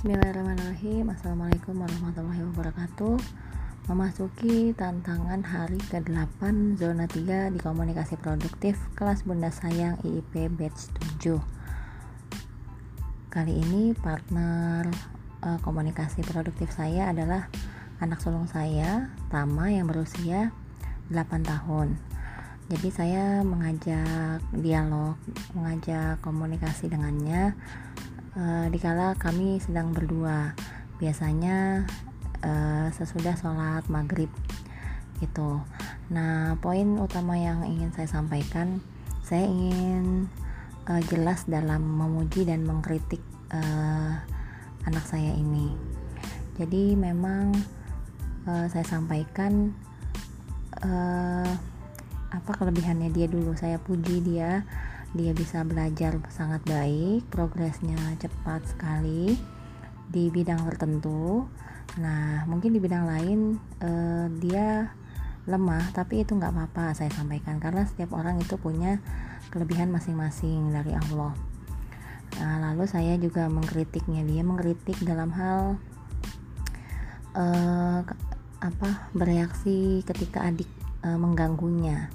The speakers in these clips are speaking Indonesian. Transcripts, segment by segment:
Bismillahirrahmanirrahim. Assalamualaikum warahmatullahi wabarakatuh. Memasuki tantangan hari ke-8 Zona 3 di komunikasi produktif Kelas Bunda Sayang IIP Batch 7 Kali ini partner uh, komunikasi produktif saya adalah Anak sulung saya, Tama yang berusia 8 tahun. Jadi saya mengajak dialog, mengajak komunikasi dengannya uh, dikala kami sedang berdua biasanya uh, sesudah sholat maghrib gitu. Nah poin utama yang ingin saya sampaikan saya ingin uh, jelas dalam memuji dan mengkritik uh, anak saya ini. Jadi memang uh, saya sampaikan uh, apa kelebihannya dia dulu. Saya puji dia dia bisa belajar sangat baik progresnya cepat sekali di bidang tertentu. Nah mungkin di bidang lain uh, dia lemah tapi itu nggak apa-apa saya sampaikan. Karena setiap orang itu punya kelebihan masing-masing dari Allah. Nah, lalu saya juga mengkritiknya. Dia mengkritik dalam hal uh, apa bereaksi ketika adik uh, mengganggunya.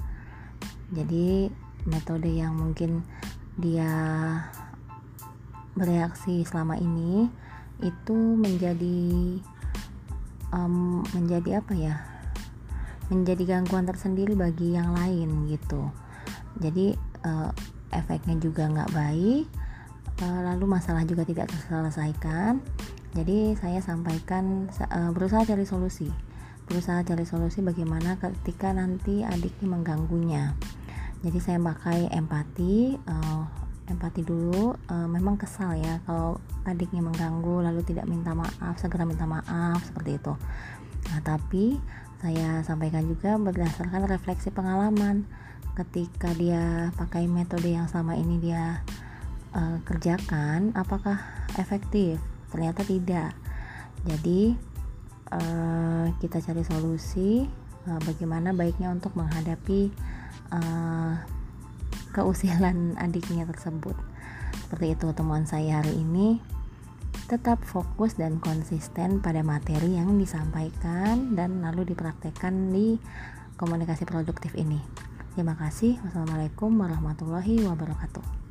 Jadi metode yang mungkin dia bereaksi selama ini itu menjadi um, menjadi apa ya menjadi gangguan tersendiri bagi yang lain gitu. Jadi uh, efeknya juga nggak baik uh, lalu masalah juga tidak terselesaikan. Jadi saya sampaikan uh, berusaha cari solusi. Berusaha cari solusi bagaimana ketika nanti adiknya mengganggunya jadi saya pakai empati uh, empati dulu. Uh, memang kesal ya kalau adiknya mengganggu lalu tidak minta maaf segera minta maaf seperti itu. Nah tapi saya sampaikan juga berdasarkan refleksi pengalaman. Ketika dia pakai metode yang sama ini dia uh, kerjakan apakah efektif? Ternyata tidak. Jadi uh, kita cari solusi uh, bagaimana baiknya untuk menghadapi uh, keusilan adiknya tersebut. Seperti itu temuan saya hari ini. Tetap fokus dan konsisten pada materi yang disampaikan dan lalu dipraktekkan di komunikasi produktif ini. Terima kasih. Wassalamualaikum warahmatullahi wabarakatuh